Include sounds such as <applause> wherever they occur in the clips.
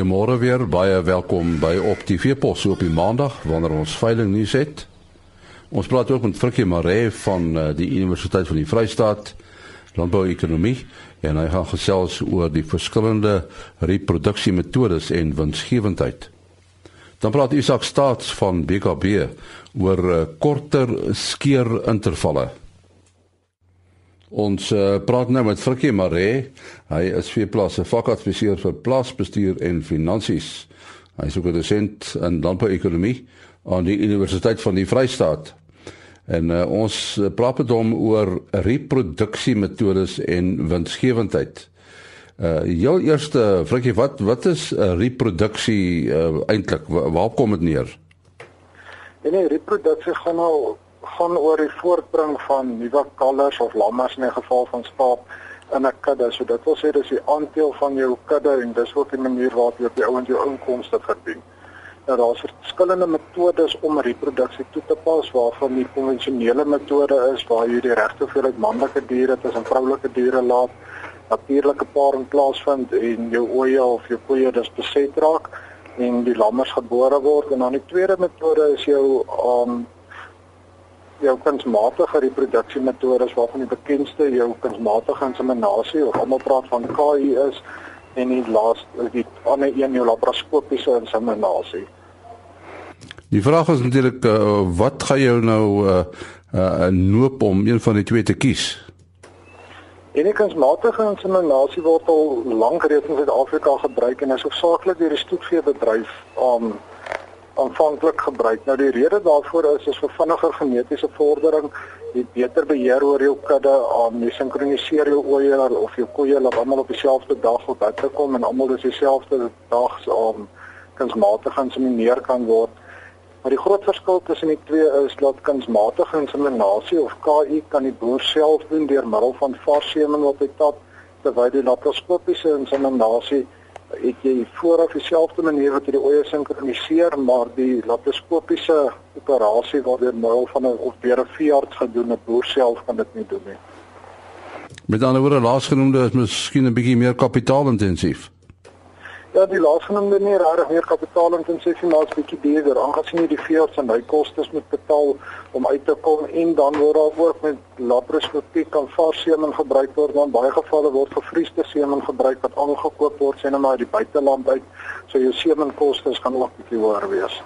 Goeiemôre weer, baie welkom by Op TV Pos op die Maandag wanneer ons veiling nuus het. Ons praat ook met Frikkie Maree van uh, die Universiteit van die Vrystaat Landbouekonomie en hy gaan gesels oor die verskillende reproduksiemetodes en winsgewendheid. Dan praat Isak Staats van BKB oor uh, korter skeerintervalle. Ons uh, praat nou met Frikkie Maree. Hy is veeplaas se vakadviseur vir plaasbestuur en finansies. Hy is ook 'n dosent in landbouekonomie aan die Universiteit van die Vrystaat. En uh, ons praat met hom oor reproduksiemetodes en winsgewendheid. Uh heel eerste Frikkie, wat wat is 'n uh, reproduksie uh, eintlik? Waar, kom dit neer? Nee, nee reproduksie gaan nou gaan oor die voortbring van nuwe kalvers of lammers in 'n geval van skaap in 'n kudde. So dit wil sê dis die aandeel van jou kudde en dis ook die manier waarop jy op jou ouens jou inkomste verdien. Nou daar's verskillende metodes om reproduksie toe te pas waarvan die konvensionele metode is waar jy die regte hoeveelheid manlike diere tussen vroulike diere laat natuurlike paring plaasvind en jou oeye of jou koeie dus beset raak en die lammers gebore word en dan die tweede metode is jou um jou kunsmatige reproduksiemetodes waarvan die bekendste jou kunsmatige inseminasie of almal praat van KI is en die laaste die ander een jou laparoskopiese inseminasie. Die vraag is natuurlik uh, wat gaan jou nou uh, uh, noop om een van die twee te kies? En die kunsmatige inseminasie word al lank reeds in Suid-Afrika gebruik en is hoofsaaklik deur die stoetveebedryf om um, aanvanklik gebruik. Nou die rede daarvoor is is vir vinniger genetiese vordering, jy beter beheer oor jou kudde, aan jy sinkroniseer jou oeye of jou koeie laat almal op dieselfde dag op uit kom en almal dis dieselfde dag om kunsmatig insemineer kan word. Maar die groot verskil tussen die twee is dat kunsmatige inseminasie of KI kan die boer self doen deur middel van vars semen wat hy tap terwyl die laparoskopiese inseminasie het jy vooraf dieselfde manier wat jy die oeye sinkroniseer, maar die laparoskopiese operasie word deur middel van 'n of deur 'n veearts gedoen, 'n boer self kan dit nie doen nie. Met ander woorde, laasgenoemde is miskien 'n bietjie meer kapitaalintensief. Ja, die laasgenoemde nie regtig meer kapitaalintensief maar 'n bietjie duurder aangesien jy die veearts en hy kostes moet betaal om uit te kom en dan word daar ook met laparoskopie kan vars semen gebruik word, want baie gevalle word gevriesde semen gebruik wat aangekoop word sien maar uit die buiteland uit, so jou semenkostes kan ook bietjie hoër wees.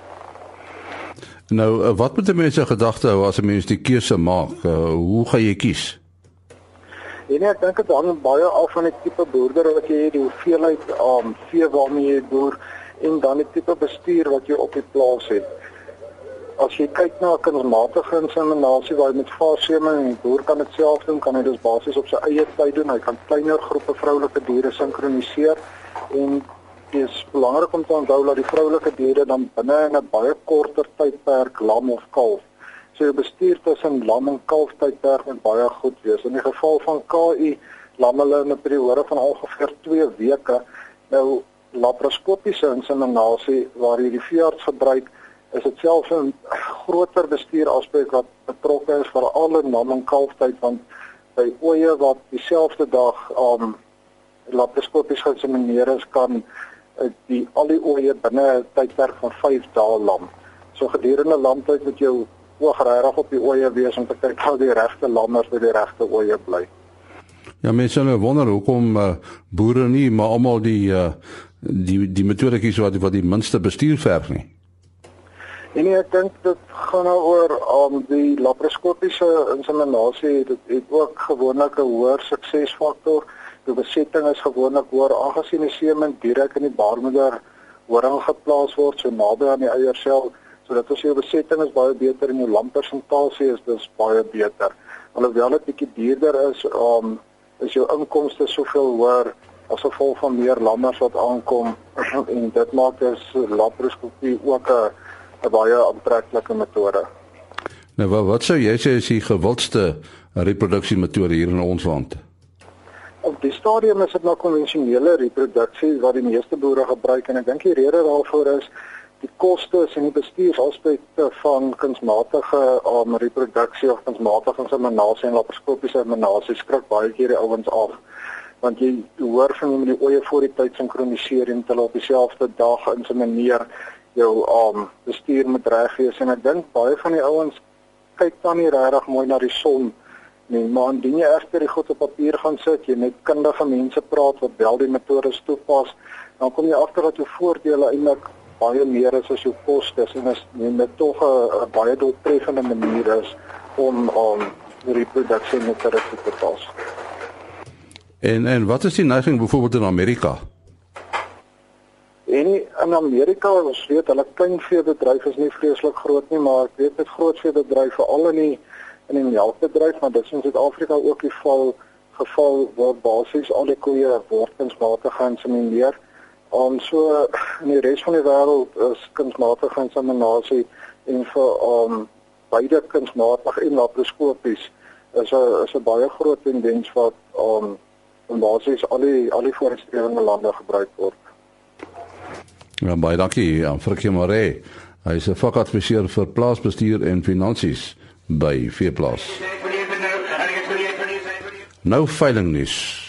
Nou, eh, wat moet mense gedagte hou as 'n mens die keuse maak? Uh, hoe gaan jy kies? En ek dink dit hang baie af van die tipe boerdery wat jy het, die hoeveelheid um vee waarmee jy boer en dan die tipe bestuur wat jy op die plaas het. As jy kyk na kunsmatige inseminasie waar jy met vaarsemen en die boer kan dit self doen, kan hy dus basies op sy eie tyd doen. Hy kan kleiner groepe vroulike diere sinkroniseer en dit is belangrik om te onthou dat die vroulike diere dan binne 'n baie korter tydperk lam of kalf So jou bestuur tussen lam en kalf tydperk moet baie goed wees. In die geval van KI lam hulle in 'n periode van ongeveer 2 weke. Nou laparoskopiese inseminasie waar jy die veearts gebruik, is dit selfs 'n groter bestuur aspek wat betrokke is vir al die lam en kalf tyd want by oeye wat dieselfde dag um laparoskopies geïnsemineer is kan uh, die al die oeye binne 'n tydperk van 5 dae lam. So gedurende lamtyd moet jou oog regtig op die oeye wees om te kyk hoe die regte lammers by die regte oeye bly. Ja, mense nou wonder hoekom uh, boere nie maar almal die uh, die die metode kies wat wat die minste bestuur verg nie. En nee, ek dink dit gaan nou oor om um, die laparoskopiese inseminasie dit het ook gewoonlik 'n hoër suksesfaktor. Die besetting is gewoonlik hoër aangesien die semen direk in die baarmoeder horing geplaas word so naby aan die eiersel sodat as jou besetting is baie beter en jou lamppersentasie is dus baie beter. Alhoewel dit bietjie duurder is, um is jou inkomste soveel hoër as gevolg van meer lammers wat aankom <clears throat> en dit maak dus laparoskopie ook 'n 'n baie aantreklike metode. Nou wat wat sou jy sê is die gewildste reproduksiemetode hier in ons land? Op die stadium is dit nou konvensionele reproduksie wat die meeste boere gebruik en ek dink die rede daarvoor is die kostes en die bestuursaspekte van kunsmatige um, reproduksie of kunsmatige inseminasie en laparoskopiese inseminasie skrik baie keer die ouens af. want jy hoor van hoe die oeye voor die tyd sinkroniseer en hulle op dieselfde dag in 'n manier jou um bestuur met reg wees en ek dink baie van die ouens kyk dan nie regtig mooi na die son nie maar indien jy egter die goed op papier gaan sit jy met kundige mense praat wat wel die metodes toepas dan kom jy agter dat jou voordele eintlik baie meer is as jou kostes en is net tog 'n baie doeltreffende manier is om om reproduksie met te toepas. En en wat is die neiging byvoorbeeld in Amerika? En in Amerika, ons weet hulle kleinveebedryf is nie vreeslik groot nie, maar ek weet dit groot veebedryf veral in die in die melkbedryf, maar dit is in Suid-Afrika ook die geval geval waar basies al die koeie wortensmatig geïnsemineer. En so in die res van die wêreld is kunsmatige inseminasie en vir um beide kunsmatig en laparoskopies is 'n is 'n baie groot tendens wat um en basies al die al die voorstrewende lande gebruik word. Ja, baie dankie aan Frikkie Maree. Hy is 'n vakadviseur vir plaasbestuur en finansies by Veeplaas. Nou veilingnuus.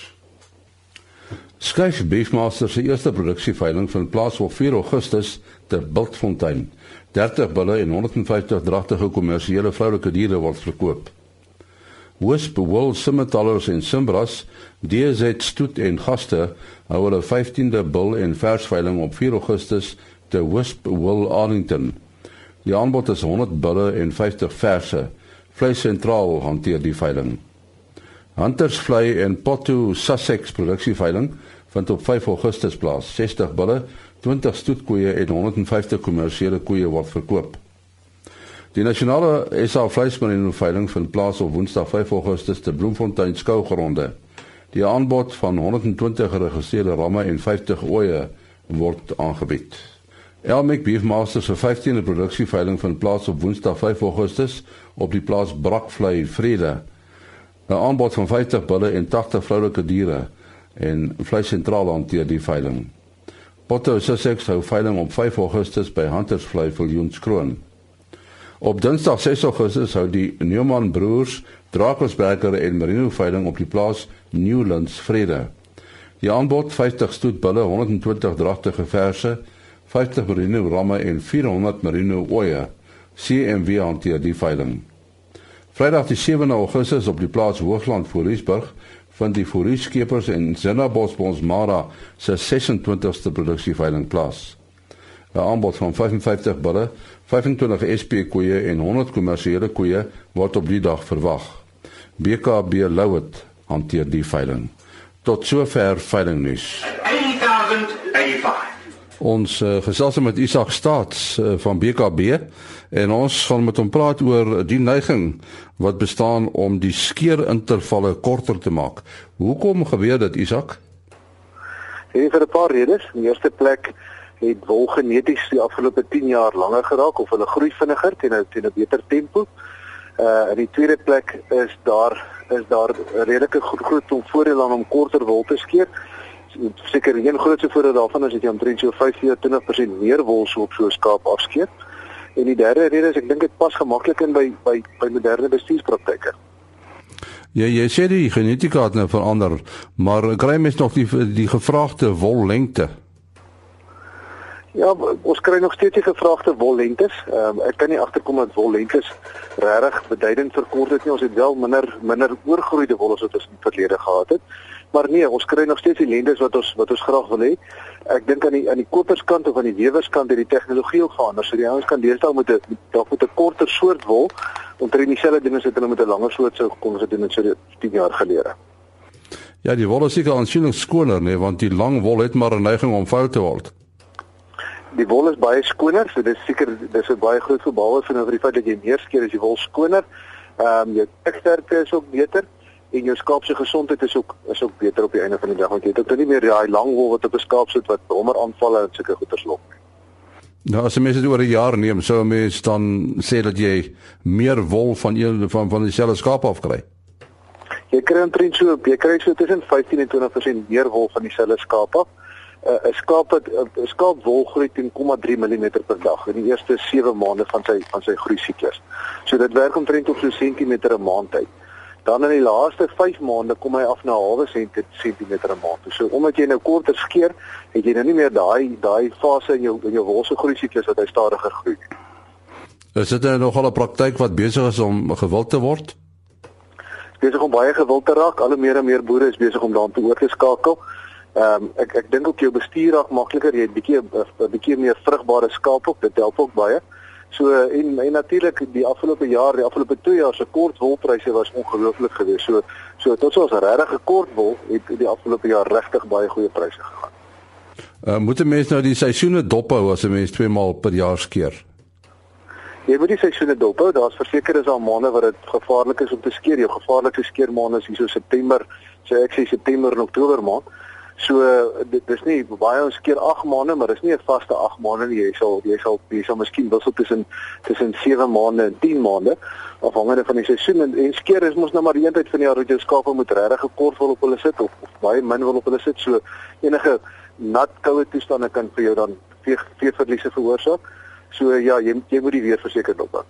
Skryf Beefmaster se eerste produksieveiling van plaas op 4 Augustus te Bultfontein. 30 bulle en 150 dragtige kommersiële vroulike diere word verkoop. Wisp Wool Simmetallers en Simbras, DZ Stoet en gaste hou hulle 15de bil en versveiling op 4 Augustus te Wisp Wool Arlington. Die aanbod is 100 bulle en 50 verse. Vleis sentraal hanteer die veiling. Hunters Vlei en Potto Sussex produksieveiling vind op 5 Augustus plaas. 60 bulle, 20 stoetkoeie en 150 kommersiële koeie word verkoop. Die nasionale SA vleismarine veiling vind plaas op Woensdag 5 Augustus te Bloemfontein skougronde. Die aanbod van 120 geregistreerde ramme en 50 oeye word aangebied. Elmic Beefmaster se 15de produksieveiling vind plaas op Woensdag 5 Augustus op die plaas Brakvlei Vrede. 'n Aanbod van 50 bulle en 80 vroulike diere en vleis sentraal hanteer die veiling. Potto Sussex hou veiling op 5 Augustus by Huntersvlei vir Jonskroon. Op Dinsdag 6 Augustus hou die Neumann broers Drakensberger en Merino veiling op die plaas Newlands Vrede. Die aanbod 50 stoet bulle, 120 dragtige verse, 50 merino ramme en 400 merino oeye. CMW hanteer die veiling. Vrydag die 7 Augustus op die plaas Hoogland voor Riesburg vind die Forieskepers en Zinnabos Bonsmara se 26ste produksieveiling plaas. 'n Aanbod van 55 bulle, 25 SP koeie en 100 kommersiële koeie word op die dag verwag. BKB Louet hanteer die veiling. Tot sover veilingnuus. 8085. Ons uh, gesels met Isak Staats uh, van BKB en ons gaan met hom praat oor die neiging wat bestaan om die skeerintervalle korter te maak. Hoekom gebeur dit Isak? Hier vir 'n paar redes. In die eerste plek het wol geneties die afgelope 10 jaar langer geraak of hulle groei vinniger teen 'n teen 'n beter tempo. Uh in die tweede plek is daar is daar 'n redelike groot voordeel aan om korter wol te skeer. Seker een grootste voordeel daarvan is dat jy omtrent so 5-20% meer wol so op so 'n skaap afskeer. En die derde rede is ek dink dit pas gemaklik in by by by moderne bestuurspraktyke. Ja, jy sê die genetika het nou verander, maar kry mens nog die die gevraagde wollengte? Ja, ons kry nog steeds die gevraagde wollengtes. Ehm um, ek kan nie agterkom dat wollengtes regtig beduidend verkort het nie. Ons het wel minder minder oorgroeide wol as wat ons in die verlede gehad het. Maar nee, ons kry nog steeds die lengtes wat ons wat ons graag wil hê. Ek dink aan die aan die koperskant of aan die wewerskant het die tegnologie ook verander. So die ouens kan deesdae met 'n dalk met 'n korter soort wol omtrent dieselfde dinge sit hulle met 'n langer soort sou kon gedoen het so 10 jaar gelede. Ja, die wol is seker aansienlik skoner, nee, want die lang wol het maar 'n neiging om vuil te word die wol is baie skoner, so dis seker dis 'n baie groot verbaal van oor die feit dat jy meer skeer as die wol skoner. Ehm um, jou teksterkte is ook beter en jou skaap se gesondheid is ook is ook beter op die einde van die dag want jy het ook nie meer daai lang wol wat op 'n skaap sit wat honger aanvalle en sulke goeters lok nie. Nou as jy mens dit oor 'n jaar neem, sou mens dan sê dat jy meer wol van een van van dieselfde skaap afkry. Jy kry omtrent so, jy kry so tussen 15 en 20% meer wol van dieselfde skaap af. 'n uh, skaap wat 'n skaap wol groei 10,3 mm per dag in die eerste 7 maande van sy van sy groei siklus. So dit werk omtrent op so 'n sentimeter 'n maand tyd. Dan in die laaste 5 maande kom hy af na 'n halwe sentimeter 'n maand. So omdat jy nou korter skeer, het jy nou nie meer daai daai fase in jou in jou wol se groei siklus wat hy stadiger groei. Is dit nou nogal 'n praktyk wat besig is om gewild te word? Besig om baie gewild te raak. Al hoe meer en meer boere is besig om daartoe oor te skakel. Ehm um, ek ek dink ook jou bestuur raak makliker. Jy het bietjie 'n bietjie meer vrugbare skaap op. Dit help ook baie. So en, en natuurlik die afgelope jaar, die afgelope 2 jaar se kort wolpryse was ongelooflik geweest. So so tot ons regtig gekort wol het die afgelope jaar regtig baie goeie pryse gegaan. Uh, moet 'n mens nou die seisoene dop hou as 'n mens twee maal per jaar skeer? Jy moet die seisoene dop hou. Daar's verseker is daar maande wat dit gevaarlik is om te skeer. Jou gevaarlikste skeermaande is hierso September, sê ek sê September en Oktober maand. So dit dis nie baie ons keer 8 maande, maar dis nie 'n vaste 8 maande nie. Jy sal jy sal jy sal miskien wissel tussen tussen 7 maande en 10 maande afhangende van die seisoen en, en skeer is mos nou maar die eentheid van die jaar wat jou skape moet regtig gekort wil op hulle sit of, of baie min wil op hulle sit. So enige nat koue toestande kan vir jou dan veeverliese veroorsaak. So ja, jy jy moet die weer verseker dop hou.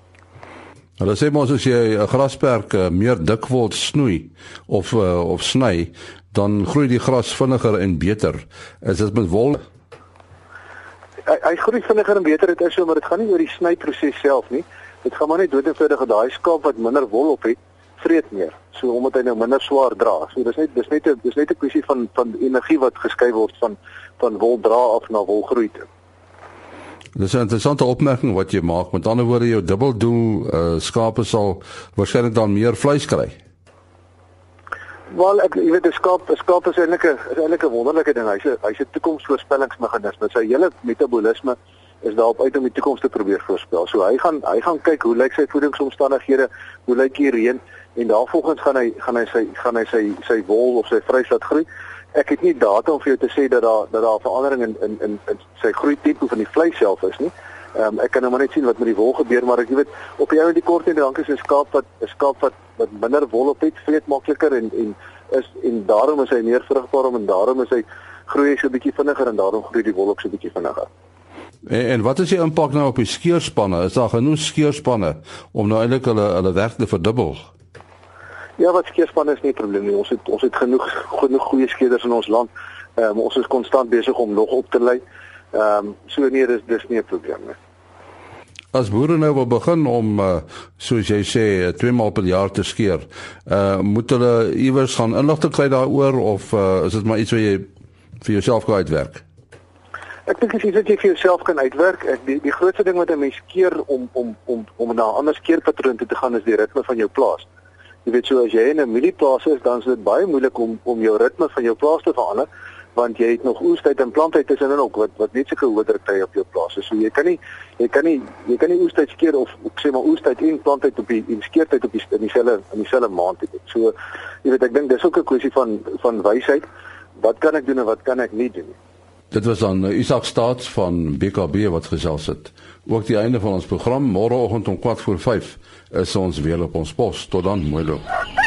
Hulle sê mos as jy 'n grasperk uh, meer dik wil snoei of uh, of sny, dan groei die gras vinniger en beter. Is dit met wol? Hy, hy groei vinniger en beter dit is so, maar dit gaan nie oor die snyproses self nie. Dit gaan maar net doodevoudig dat daai skaap wat minder wol op het, vreet meer. So omdat hy nou minder swaar dra. So dis net dis net 'n dis net 'n kwessie van van energie wat geskei word van van wol dra af na wol groei toe. Dis 'n interessante opmerking wat jy maak. Met ander woorde, jou dubbeldoel uh, skape sal waarskynlik dan meer vleis kry. Wel ek jy weet 'n skaap 'n skaap is eintlik 'n is eintlik 'n wonderlike ding. Hy's 'n hy's 'n toekomsvoorspellingsmeganisme. Sy hele metabolisme is daarop uit om die toekoms te probeer voorspel. So hy gaan hy gaan kyk hoe lyk sy voedingsomstandighede, hoe lyk die reën en daarvolgens gaan hy gaan hy sy gaan hy sy sy wol of sy vleis laat groei. Ek het nie data om vir jou te sê dat daar dat daar verandering in in in, in sy groei tempo van die vleis self is nie. Ehm um, ek kan nou maar net sien wat met die wol gebeur, maar ek weet op die ou en die kort en dankie is 'n skaap wat 'n skaap wat wat minder wol op het, vreet makliker en en is en daarom is hy meer vrugbaar en daarom is hy groei hy so 'n bietjie vinniger en daarom groei die wol ook so 'n bietjie vinniger. En, en wat is die impak nou op die skeerspanne? Is daar genoeg skeerspanne om nou eintlik hulle hulle werk te verdubbel? Ja, wat skeerspanne is nie 'n probleem nie. Ons het ons het genoeg genoeg goeie skeerders in ons land. Ehm um, ons is konstant besig om nog op te lei. Ehm um, so nee, dis dis nie 'n probleem nie. As boere nou wil begin om uh, soos jy sê twee maal per jaar te skeer, uh moet hulle iewers gaan inligting kry daaroor of uh, is dit maar iets wat jy vir jouself kan uitwerk? Ek dink as jy dit vir jouself kan uitwerk, ek die die grootste ding wat 'n mens keer om om om om na 'n ander skeerpatroon te gaan is die ritme van jou plaas. Jy weet so as jy in 'n mielieplaas is, dan is dit baie moeilik om om jou ritme van jou plaas te verander want jy het nog oestyd en planttyd tussenin ook wat wat net so hoë druk kry op jou plaas. So jy kan nie jy kan nie jy kan nie oestyd skeer of ek sê maar oestyd en planttyd op die en skeertyd op die in dieselfde in dieselfde maand hê. So jy weet ek dink dis ook 'n kwessie van van wysheid. Wat kan ek doen en wat kan ek nie doen nie? Dit was dan uh, Isak Staats van BKB wat gesels het. Ook die einde van ons program môreoggend om 4 voor 5 is ons weer op ons pos. Tot dan, mooi loop.